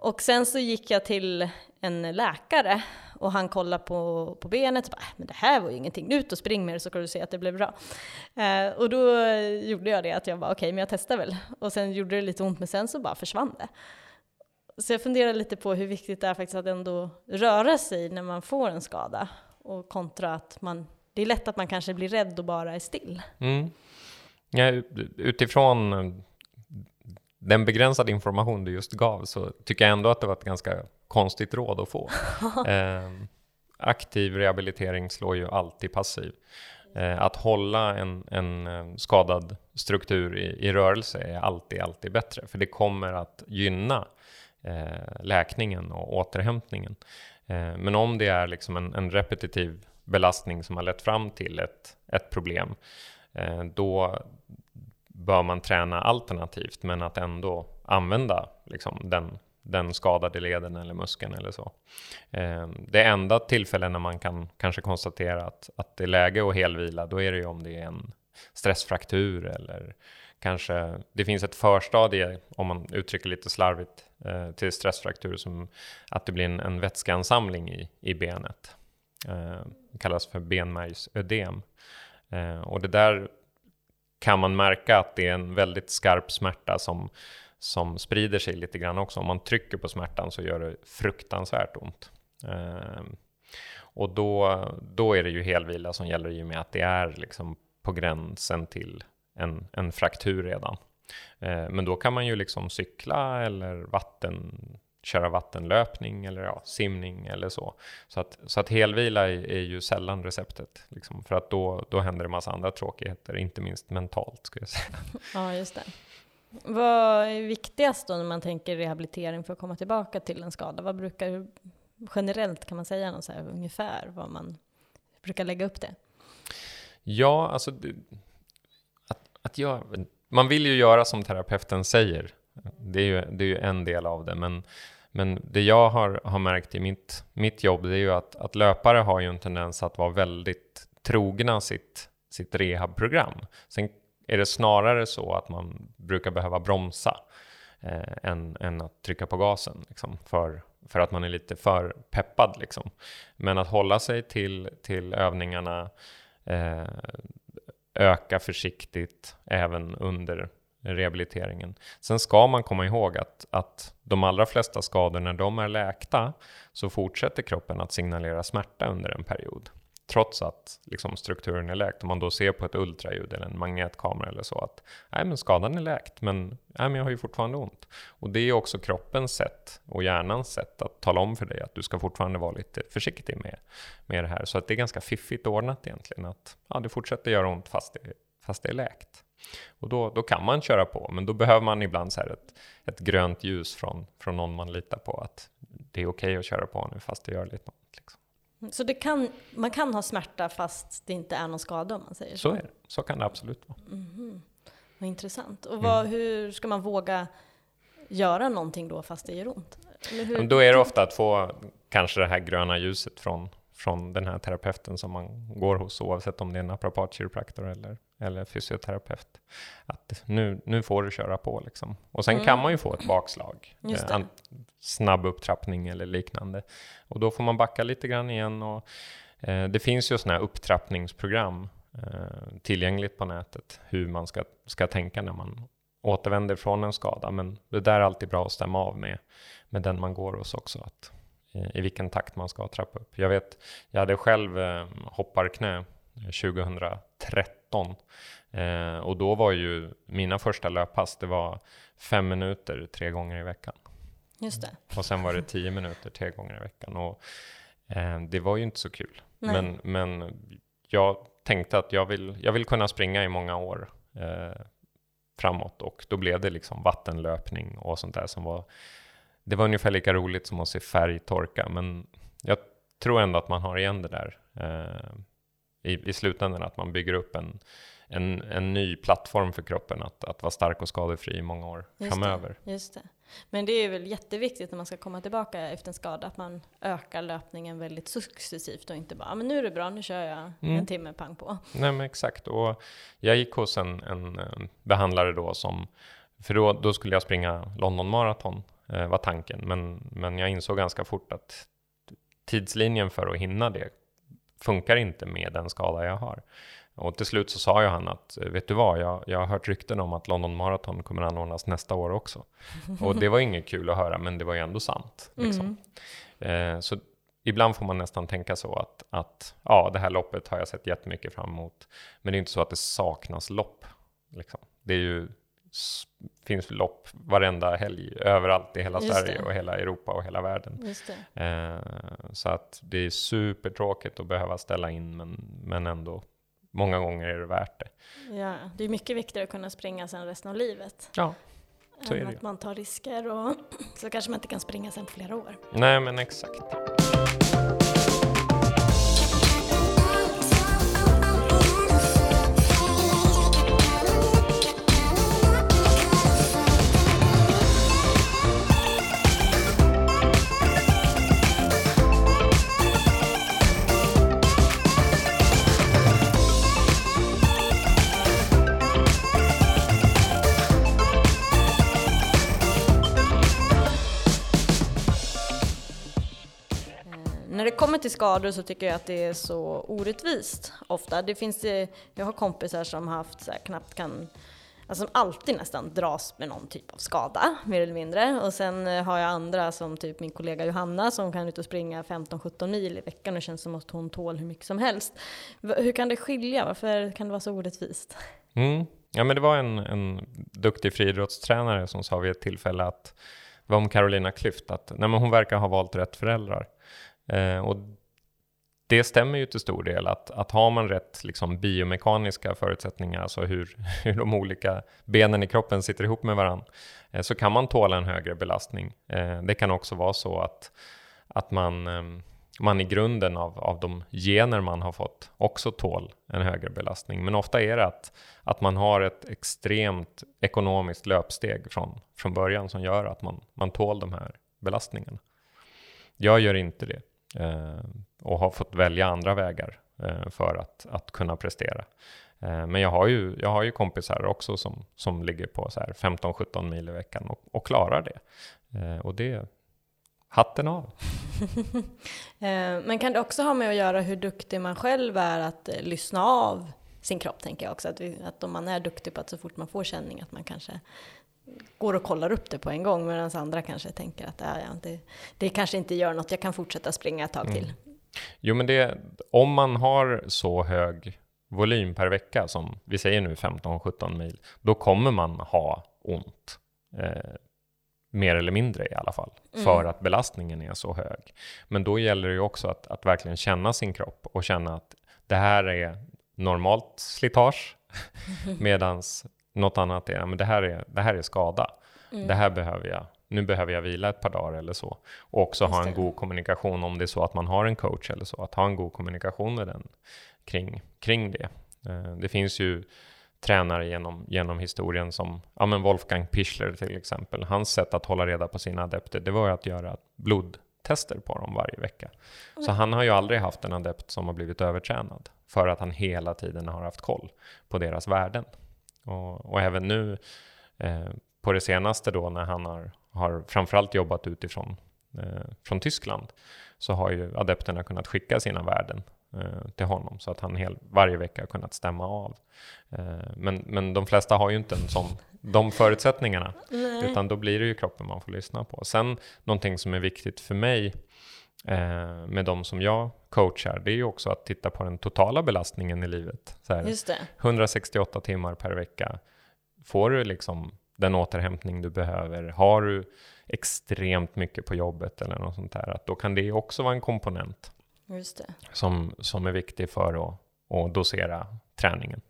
Och sen så gick jag till en läkare och han kollade på, på benet och bara, äh, men det här var ju ingenting, ut och spring med det så kan du se att det blev bra. Eh, och då gjorde jag det, att jag bara, okej, okay, men jag testar väl. Och sen gjorde det lite ont, men sen så bara försvann det. Så jag funderar lite på hur viktigt det är faktiskt att ändå röra sig när man får en skada. Och kontra att man, det är lätt att man kanske blir rädd och bara är still. Mm. Ja, utifrån den begränsade information du just gav så tycker jag ändå att det var ett ganska konstigt råd att få. eh, aktiv rehabilitering slår ju alltid passiv. Eh, att hålla en, en eh, skadad struktur i, i, rörelse är alltid, alltid bättre, för det kommer att gynna eh, läkningen och återhämtningen. Eh, men om det är liksom en, en, repetitiv belastning som har lett fram till ett, ett problem, eh, då, bör man träna alternativt, men att ändå använda liksom, den, den skadade leden eller muskeln eller så. Eh, det enda tillfället när man kan kanske konstatera att, att det är läge att helvila, då är det ju om det är en stressfraktur eller kanske det finns ett förstadie, om man uttrycker lite slarvigt, eh, till stressfraktur som att det blir en, en vätskeansamling i, i benet. Eh, det kallas för benmärgsödem. Eh, och det där kan man märka att det är en väldigt skarp smärta som, som sprider sig lite grann också. Om man trycker på smärtan så gör det fruktansvärt ont. Eh, och då, då är det ju helvila som gäller i och med att det är liksom på gränsen till en, en fraktur redan. Eh, men då kan man ju liksom cykla eller vatten köra vattenlöpning eller ja, simning eller så. Så att, så att helvila är, är ju sällan receptet, liksom, för att då, då händer det massa andra tråkigheter, inte minst mentalt skulle jag säga. Ja, just det. Vad är viktigast då när man tänker rehabilitering för att komma tillbaka till en skada? Vad brukar, generellt kan man säga något så här, ungefär vad man brukar lägga upp det? Ja, alltså att, att jag, man vill ju göra som terapeuten säger det är ju, det är ju en del av det, men, men det jag har, har märkt i mitt, mitt jobb, det är ju att, att löpare har ju en tendens att vara väldigt trogna sitt, sitt rehabprogram. Sen är det snarare så att man brukar behöva bromsa eh, än, än att trycka på gasen, liksom, för, för att man är lite för peppad. Liksom. Men att hålla sig till, till övningarna, eh, öka försiktigt även under rehabiliteringen. Sen ska man komma ihåg att, att de allra flesta skador, när de är läkta, så fortsätter kroppen att signalera smärta under en period. trots att liksom, strukturen är läkt. Om man då ser på ett ultraljud eller en magnetkamera eller så att nej, men skadan är läkt, men, nej, men jag har ju fortfarande ont. Och det är också kroppens sätt och hjärnans sätt att tala om för dig att du ska fortfarande vara lite försiktig med, med det här. Så att det är ganska fiffigt ordnat egentligen att ja, det fortsätter göra ont fast det, fast det är läkt. Och då, då kan man köra på, men då behöver man ibland så ett, ett grönt ljus från, från någon man litar på att det är okej okay att köra på nu fast det gör lite ont. Liksom. Så det kan, man kan ha smärta fast det inte är någon skada om man säger så? Så är det, så kan det absolut vara. Mm. Vad intressant. Och vad, mm. hur ska man våga göra någonting då fast det gör ont? Då är det ofta att få kanske det här gröna ljuset från, från den här terapeuten som man går hos oavsett om det är en naprapatkiropraktor eller eller fysioterapeut. Att nu, nu får du köra på liksom. Och sen mm. kan man ju få ett bakslag. Eh, snabb upptrappning eller liknande. Och då får man backa lite grann igen. Och, eh, det finns ju sådana här upptrappningsprogram eh, tillgängligt på nätet. Hur man ska, ska tänka när man återvänder från en skada. Men det där är alltid bra att stämma av med, med den man går hos också. Att, eh, I vilken takt man ska trappa upp. Jag vet, jag hade själv eh, hopparknä 2013. Eh, och då var ju mina första löppass, det var fem minuter tre gånger i veckan. Just det. Och sen var det tio minuter tre gånger i veckan. Och eh, det var ju inte så kul. Men, men jag tänkte att jag vill, jag vill kunna springa i många år eh, framåt. Och då blev det liksom vattenlöpning och sånt där som var det var ungefär lika roligt som att se färg torka, men jag tror ändå att man har igen det där. Eh, i, i slutändan att man bygger upp en, en, en ny plattform för kroppen att, att vara stark och skadefri i många år just framöver. Det, just det. Men det är väl jätteviktigt när man ska komma tillbaka efter en skada att man ökar löpningen väldigt successivt och inte bara, men nu är det bra, nu kör jag mm. en timme pang på. Nej men exakt, och jag gick hos en, en behandlare då som, för då, då skulle jag springa London Marathon eh, var tanken, men, men jag insåg ganska fort att tidslinjen för att hinna det funkar inte med den skada jag har. Och till slut så sa ju han att, vet du vad, jag, jag har hört rykten om att London Marathon kommer anordnas nästa år också. Och det var inget kul att höra, men det var ju ändå sant. Liksom. Mm. Eh, så ibland får man nästan tänka så att, att ja, det här loppet har jag sett jättemycket fram emot. Men det är inte så att det saknas lopp. Liksom. Det är ju finns lopp varenda helg överallt i hela Just Sverige det. och hela Europa och hela världen. Eh, så att det är supertråkigt att behöva ställa in men, men ändå många gånger är det värt det. Ja, det är mycket viktigare att kunna springa sen resten av livet. Ja, så är det att man tar risker och så kanske man inte kan springa sen på flera år. Nej, men exakt. Det kommer till skador så tycker jag att det är så orättvist ofta. Det finns, eh, jag har kompisar som haft så här, knappt kan Alltså som alltid nästan dras med någon typ av skada, mer eller mindre. Och sen eh, har jag andra som typ min kollega Johanna som kan ut och springa 15-17 mil i veckan och känns som att hon tål hur mycket som helst. Hur kan det skilja? Varför kan det vara så orättvist? Mm. Ja men det var en, en duktig friidrottstränare som sa vid ett tillfälle att det var om Carolina Klüft att nej, men hon verkar ha valt rätt föräldrar. Eh, och det stämmer ju till stor del att, att har man rätt liksom, biomekaniska förutsättningar, alltså hur, hur de olika benen i kroppen sitter ihop med varandra, eh, så kan man tåla en högre belastning. Eh, det kan också vara så att, att man, eh, man i grunden av, av de gener man har fått också tål en högre belastning. Men ofta är det att, att man har ett extremt ekonomiskt löpsteg från, från början som gör att man, man tål de här belastningarna. Jag gör inte det. Eh, och har fått välja andra vägar eh, för att, att kunna prestera. Eh, men jag har ju, jag har ju kompisar också som, som ligger på 15-17 mil i veckan och, och klarar det. och det, hatten av. Men kan det också ha med att göra hur duktig man själv är att lyssna av sin kropp, tänker jag också. Att, vi, att om man är duktig på att så fort man får känning att man kanske går och kollar upp det på en gång medan andra kanske tänker att ja, det, det kanske inte gör något, jag kan fortsätta springa ett tag till. Mm. Jo, men det, om man har så hög volym per vecka som vi säger nu 15-17 mil, då kommer man ha ont. Eh, mer eller mindre i alla fall, mm. för att belastningen är så hög. Men då gäller det ju också att, att verkligen känna sin kropp och känna att det här är normalt slitage, medan något annat är, men det här är, det här är skada. Mm. Det här behöver jag, nu behöver jag vila ett par dagar eller så. Och också ha en god kommunikation om det är så att man har en coach eller så, att ha en god kommunikation med den kring, kring det. Eh, det finns ju tränare genom, genom historien som ja, men Wolfgang Pichler till exempel. Hans sätt att hålla reda på sina adepter, det var ju att göra blodtester på dem varje vecka. Mm. Så han har ju aldrig haft en adept som har blivit övertränad för att han hela tiden har haft koll på deras värden. Och, och även nu eh, på det senaste då när han har, har framförallt jobbat utifrån eh, från Tyskland så har ju adepterna kunnat skicka sina värden eh, till honom så att han hel, varje vecka har kunnat stämma av. Eh, men, men de flesta har ju inte en sån, de förutsättningarna Nej. utan då blir det ju kroppen man får lyssna på. Sen någonting som är viktigt för mig eh, med de som jag coachar, det är ju också att titta på den totala belastningen i livet. Så här, 168 timmar per vecka. Får du liksom den återhämtning du behöver? Har du extremt mycket på jobbet eller något sånt där? Att då kan det också vara en komponent Som, som är viktig för att, att dosera träningen.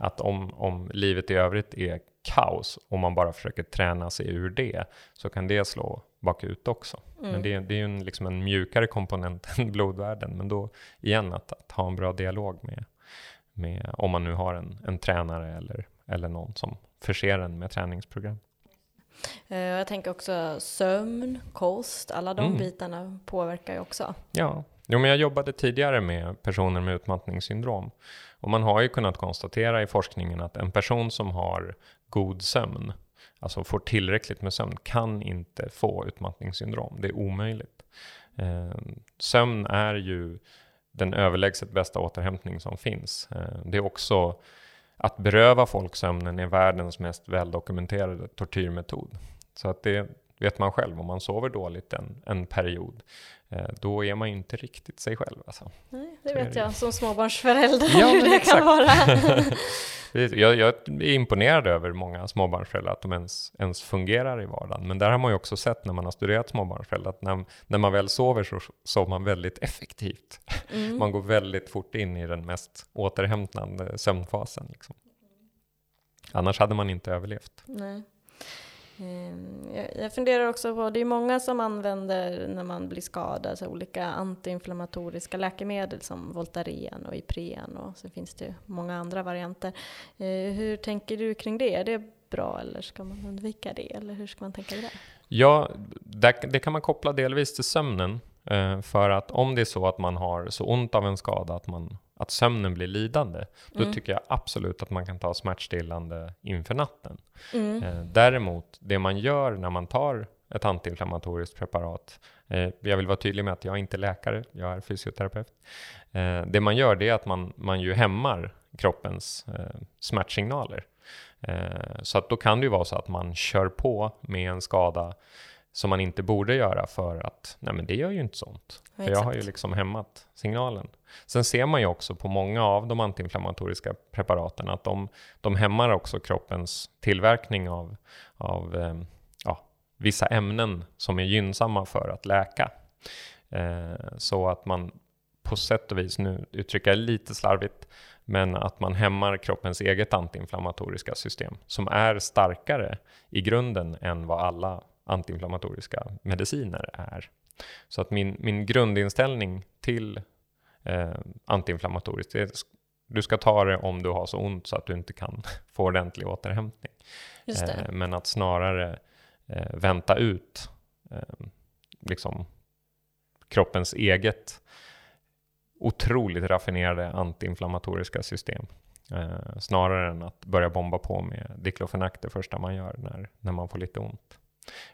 Att om, om livet i övrigt är kaos och man bara försöker träna sig ur det så kan det slå bakut också. Mm. Men det, det är ju en, liksom en mjukare komponent än blodvärden. Men då igen att, att ha en bra dialog med, med om man nu har en, en tränare eller, eller någon som förser en med träningsprogram. Eh, jag tänker också sömn, kost, alla de mm. bitarna påverkar ju också. Ja, jo, men jag jobbade tidigare med personer med utmattningssyndrom och man har ju kunnat konstatera i forskningen att en person som har god sömn, alltså får tillräckligt med sömn, kan inte få utmattningssyndrom. Det är omöjligt. Eh, sömn är ju den överlägset bästa återhämtning som finns. Eh, det är också att beröva folk sömnen är världens mest väldokumenterade tortyrmetod. Så att det vet man själv, om man sover dåligt en, en period Eh, då är man inte riktigt sig själv. Alltså. Nej, det vet jag som småbarnsförälder ja, hur det exakt. kan vara. jag, jag, är imponerad över många småbarnsföräldrar, att de ens, ens fungerar i vardagen. Men där har man ju också sett när man har studerat småbarnsföräldrar, att när, när man väl sover så sover man väldigt effektivt. Mm. Man går väldigt fort in i den mest återhämtande sömnfasen. Liksom. Annars hade man inte överlevt. Nej. Ehm, jag funderar också på, det är många som använder när man blir skadad, så olika antiinflammatoriska läkemedel som Voltaren och Ipren och så finns det många andra varianter. Ehm, hur tänker du kring det? Är det bra eller ska man undvika det? Eller hur ska man tänka där? Ja, det kan man koppla delvis till sömnen. Eh, för att om det är så att man har så ont av en skada att man att sömnen blir lidande, då mm. tycker jag absolut att man kan ta smärtstillande inför natten. Mm. Eh, däremot, det man gör när man tar ett antiinflammatoriskt preparat, eh, jag vill vara tydlig med att jag är inte läkare, jag är fysioterapeut. Eh, det man gör det är att man, man ju hämmar kroppens eh, smärtsignaler. Eh, så att då kan det ju vara så att man kör på med en skada som man inte borde göra för att nej men det gör ju inte sånt. Ja, för jag har ju liksom hämmat signalen. Sen ser man ju också på många av de antiinflammatoriska preparaten att de, de hämmar också kroppens tillverkning av, av eh, ja, vissa ämnen som är gynnsamma för att läka. Eh, så att man på sätt och vis, nu uttrycker jag lite slarvigt, men att man hämmar kroppens eget antiinflammatoriska system som är starkare i grunden än vad alla antiinflammatoriska mediciner är. Så att min, min grundinställning till eh, antiinflammatoriskt är du ska ta det om du har så ont så att du inte kan få ordentlig återhämtning. Eh, men att snarare eh, vänta ut eh, liksom kroppens eget otroligt raffinerade antiinflammatoriska system. Eh, snarare än att börja bomba på med diklofenak det första man gör när, när man får lite ont.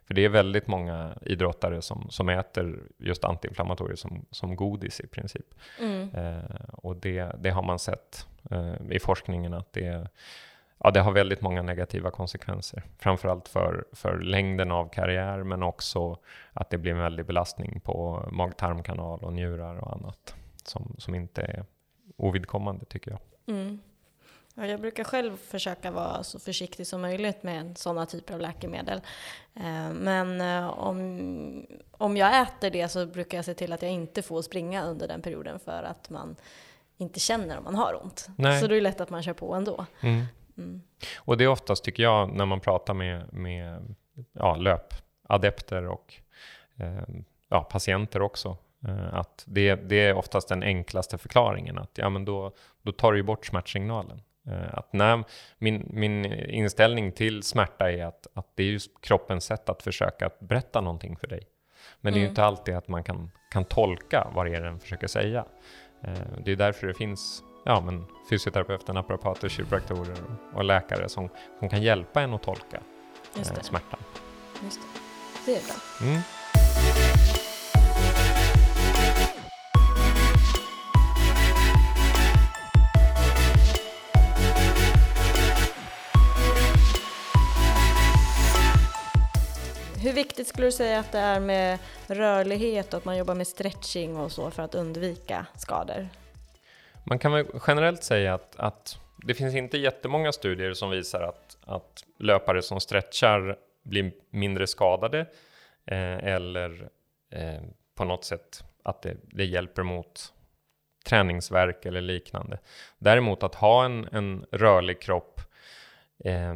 För det är väldigt många idrottare som, som äter just antiinflammatorier som, som godis i princip. Mm. Eh, och det, det har man sett eh, i forskningen att det, ja, det har väldigt många negativa konsekvenser. Framförallt för, för längden av karriär men också att det blir en väldig belastning på mag-tarmkanal och njurar och annat. som, som inte är ovidkommande tycker jag. Mm. Ja, jag brukar själv försöka vara så försiktig som möjligt med sådana typer av läkemedel. Eh, men eh, om, om jag äter det så brukar jag se till att jag inte får springa under den perioden för att man inte känner om man har ont. Nej. Så då är det lätt att man kör på ändå. Mm. Mm. Och det är oftast, tycker jag, när man pratar med, med ja, löpadepter och eh, ja, patienter också, eh, att det, det är oftast den enklaste förklaringen. Att ja, men då, då tar du ju bort smärtsignalen. Eh, att när min, min inställning till smärta är att, att det är just kroppens sätt att försöka berätta någonting för dig. Men det är ju mm. inte alltid att man kan, kan tolka vad det är den försöker säga. Eh, det är därför det finns ja, men fysioterapeuter, naprapater, kiropraktorer och läkare som, som kan hjälpa en att tolka eh, smärtan. Just det. det är bra. Mm. Viktigt skulle du säga att det är med rörlighet och att man jobbar med stretching och så för att undvika skador? Man kan väl generellt säga att, att det finns inte jättemånga studier som visar att, att löpare som stretchar blir mindre skadade eh, eller eh, på något sätt att det, det hjälper mot träningsverk eller liknande. Däremot att ha en, en rörlig kropp eh,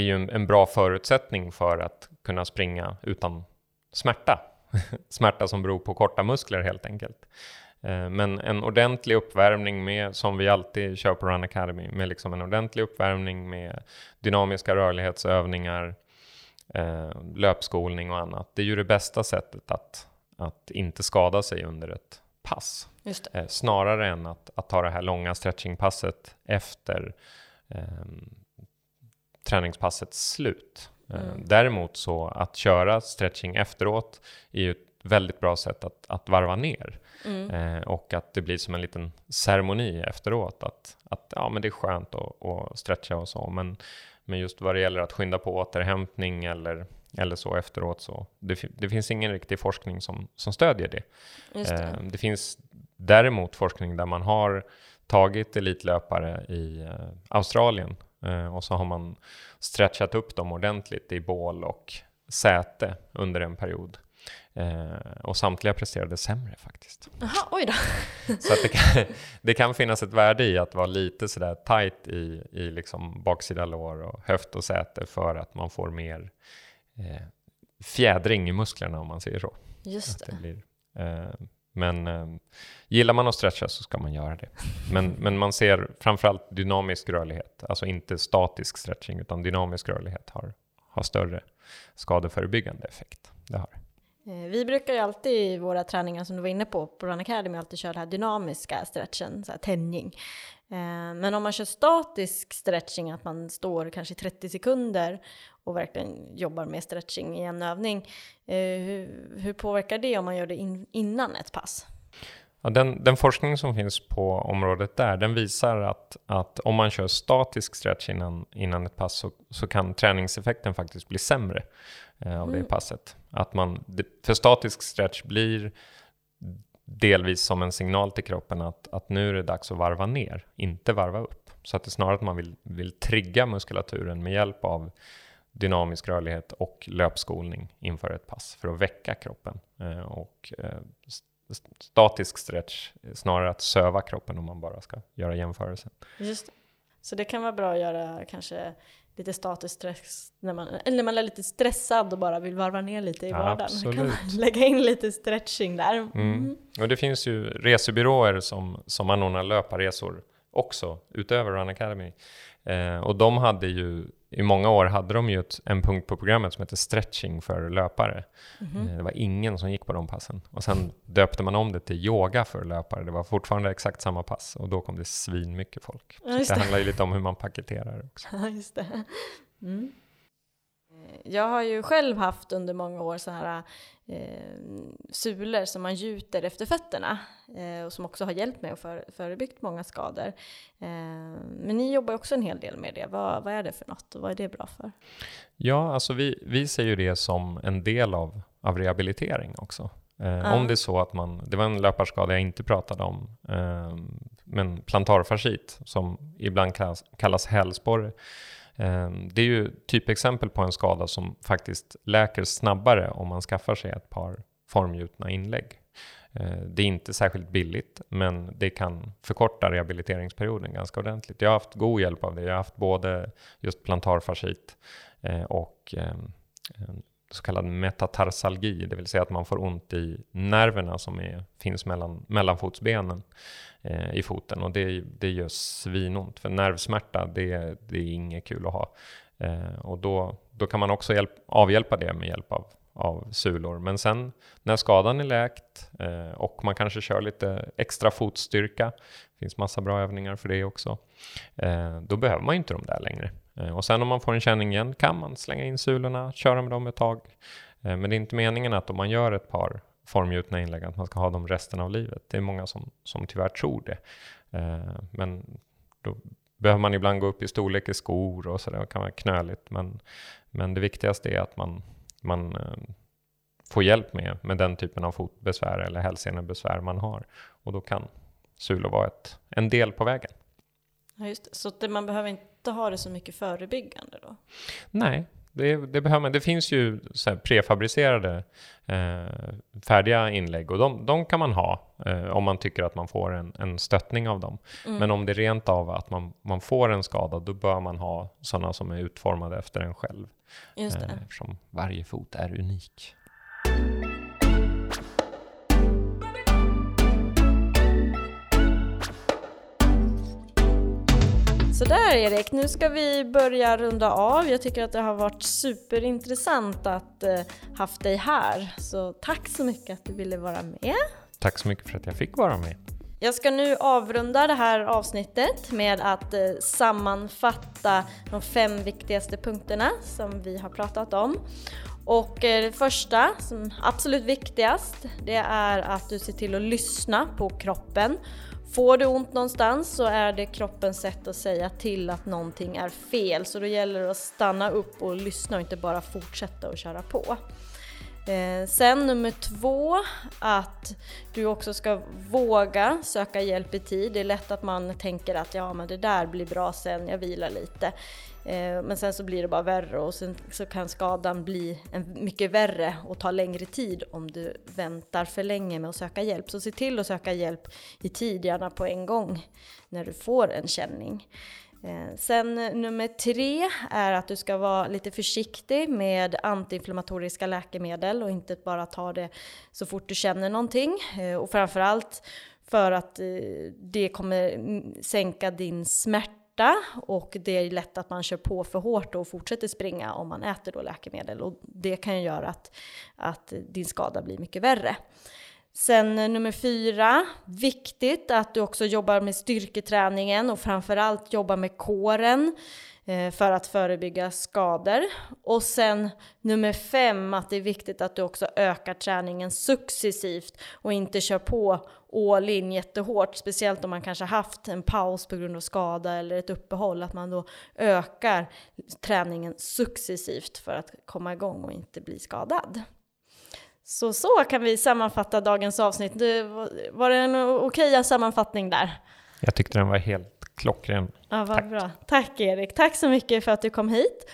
är ju en, en, bra förutsättning för att kunna springa utan smärta. smärta som beror på korta muskler helt enkelt. Eh, men en ordentlig uppvärmning med, som vi alltid kör på Run Academy, med liksom en ordentlig uppvärmning med dynamiska rörlighetsövningar, eh, löpskolning och annat. Det är ju det bästa sättet att, att inte skada sig under ett pass. Eh, snarare än att, att ta det här långa stretchingpasset efter eh, träningspassets slut. Eh, mm. Däremot så att köra stretching efteråt är ju ett väldigt bra sätt att, att varva ner. Mm. Eh, och att det blir som en liten ceremoni efteråt. Att, att ja, men det är skönt att, att stretcha och så. Men, men just vad det gäller att skynda på återhämtning eller, eller så efteråt så det, det finns ingen riktig forskning som, som stödjer det. Det. Eh, det. finns däremot forskning där man har tagit elitlöpare i Australien och så har man stretchat upp dem ordentligt i bål och säte under en period. Eh, och samtliga presterade sämre faktiskt. Jaha, oj då. Så det, kan, det kan finnas ett värde i att vara lite sådär tight i, i liksom baksida lår och höft och säte för att man får mer eh, fjädring i musklerna om man säger så. Just det. det blir, eh, men eh, gillar man att stretcha så ska man göra det. Men, men man ser framförallt dynamisk rörlighet, alltså inte statisk stretching utan dynamisk rörlighet har, har större skadeförebyggande effekt. Det har det. Eh, vi brukar ju alltid i våra träningar som du var inne på, på Run Academy, alltid köra den här dynamiska stretchen, så här tänjning. Eh, men om man kör statisk stretching, att man står kanske 30 sekunder och verkligen jobbar med stretching i en övning, eh, hur, hur påverkar det om man gör det in, innan ett pass? Ja, den, den, forskning som finns på området där, den visar att, att om man kör statisk stretch innan, innan ett pass så, så kan träningseffekten faktiskt bli sämre eh, av mm. det passet. Att man, för statisk stretch blir delvis som en signal till kroppen att, att nu är det dags att varva ner, inte varva upp. Så att det är snarare att man vill, vill trigga muskulaturen med hjälp av dynamisk rörlighet och löpskolning inför ett pass för att väcka kroppen. Eh, och eh, statisk stretch snarare att söva kroppen om man bara ska göra jämförelsen. Just. Så det kan vara bra att göra kanske lite statisk stress när man, eller när man är lite stressad och bara vill varva ner lite i vardagen. Absolut. kan man lägga in lite stretching där. Mm. Mm. Och det finns ju resebyråer som, som anordnar löparresor också utöver Run Academy. Eh, och de hade ju i många år hade de ju ett, en punkt på programmet som heter stretching för löpare. Mm -hmm. Det var ingen som gick på de passen. Och sen döpte man om det till yoga för löpare. Det var fortfarande exakt samma pass och då kom det svin mycket folk. Ja, det. det handlar ju lite om hur man paketerar också. Ja, just det. Mm. Jag har ju själv haft under många år så här eh, sulor som man gjuter efter fötterna eh, och som också har hjälpt mig att för, förebyggt många skador. Eh, men ni jobbar också en hel del med det. Vad, vad är det för något och vad är det bra för? Ja, alltså vi, vi ser ju det som en del av, av rehabilitering också. Eh, Om det är så att man, det var en löparskada jag inte pratade om, eh, men plantarfascit som ibland kallas, kallas hälsporre. Ehm, det är ju typexempel på en skada som faktiskt läker snabbare om man skaffar sig ett par formgjutna inlägg. Ehm, det är inte särskilt billigt, men det kan förkorta rehabiliteringsperioden ganska ordentligt. Jag har haft god hjälp av det. Jag har haft både just plantarfascit eh, och ehm, så kallad metatarsalgi, det vill säga att man får ont i nerverna som är, finns mellan mellanfotsbenen eh, i foten och det, det gör svinont. För nervsmärta, det, det är inget kul att ha. Eh, och då, då kan man också hjälp, avhjälpa det med hjälp av, av sulor. Men sen när skadan är läkt eh, och man kanske kör lite extra fotstyrka, det finns massa bra övningar för det också, eh, då behöver man ju inte de där längre. Eh, och sen om man får en känning igen kan man slänga in sulorna, köra med dem ett tag. Eh, men det är inte meningen att om man gör ett par formgjutna inlägg att man ska ha dem resten av livet. Det är många som, som tyvärr tror det. Eh, men då behöver man ibland gå upp i storlek i skor och sådär, det kan vara knöligt. Men, men det viktigaste är att man, man får hjälp med, med den typen av fotbesvär eller hälsenebesvär man har. Och då kan sulor vara ett, en del på vägen. Ja, just det. Så det, man behöver inte ha det så mycket förebyggande då? Nej, det, det behöver man. Det finns ju så prefabricerade eh, färdiga inlägg och de, de kan man ha eh, om man tycker att man får en, en stöttning av dem. Mm. Men om det är rent av att man, man får en skada, då bör man ha sådana som är utformade efter en själv. Just det. Eh, varje fot är unik. Sådär Erik, nu ska vi börja runda av. Jag tycker att det har varit superintressant att eh, haft dig här. Så tack så mycket att du ville vara med. Tack så mycket för att jag fick vara med. Jag ska nu avrunda det här avsnittet med att eh, sammanfatta de fem viktigaste punkterna som vi har pratat om. Och eh, det första, som absolut viktigast, det är att du ser till att lyssna på kroppen Får du ont någonstans så är det kroppens sätt att säga till att någonting är fel. Så då gäller det att stanna upp och lyssna och inte bara fortsätta att köra på. Eh, sen nummer två, att du också ska våga söka hjälp i tid. Det är lätt att man tänker att ja men det där blir bra sen, jag vilar lite. Eh, men sen så blir det bara värre och sen så kan skadan bli mycket värre och ta längre tid om du väntar för länge med att söka hjälp. Så se till att söka hjälp i tid, gärna på en gång när du får en känning. Eh, sen nummer tre är att du ska vara lite försiktig med antiinflammatoriska läkemedel och inte bara ta det så fort du känner någonting. Eh, och framförallt för att det kommer sänka din smärta smärta och det är lätt att man kör på för hårt och fortsätter springa om man äter då läkemedel och det kan ju göra att, att din skada blir mycket värre. Sen eh, nummer fyra, viktigt att du också jobbar med styrketräningen och framförallt jobbar med kåren. Eh, för att förebygga skador. Och sen nummer fem, att det är viktigt att du också ökar träningen successivt och inte kör på all in jättehårt, speciellt om man kanske haft en paus på grund av skada eller ett uppehåll, att man då ökar träningen successivt för att komma igång och inte bli skadad. Så så kan vi sammanfatta dagens avsnitt. Var det en okej sammanfattning där? Jag tyckte den var helt klockren. Ja, vad Tack. bra. Tack Erik. Tack så mycket för att du kom hit.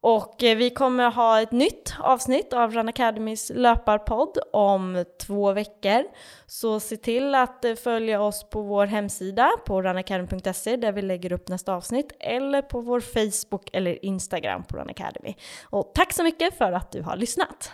Och eh, vi kommer ha ett nytt avsnitt av Run Academys löparpodd om två veckor. Så se till att eh, följa oss på vår hemsida på runacademy.se där vi lägger upp nästa avsnitt eller på vår Facebook eller Instagram på Run Academy. Och tack så mycket för att du har lyssnat.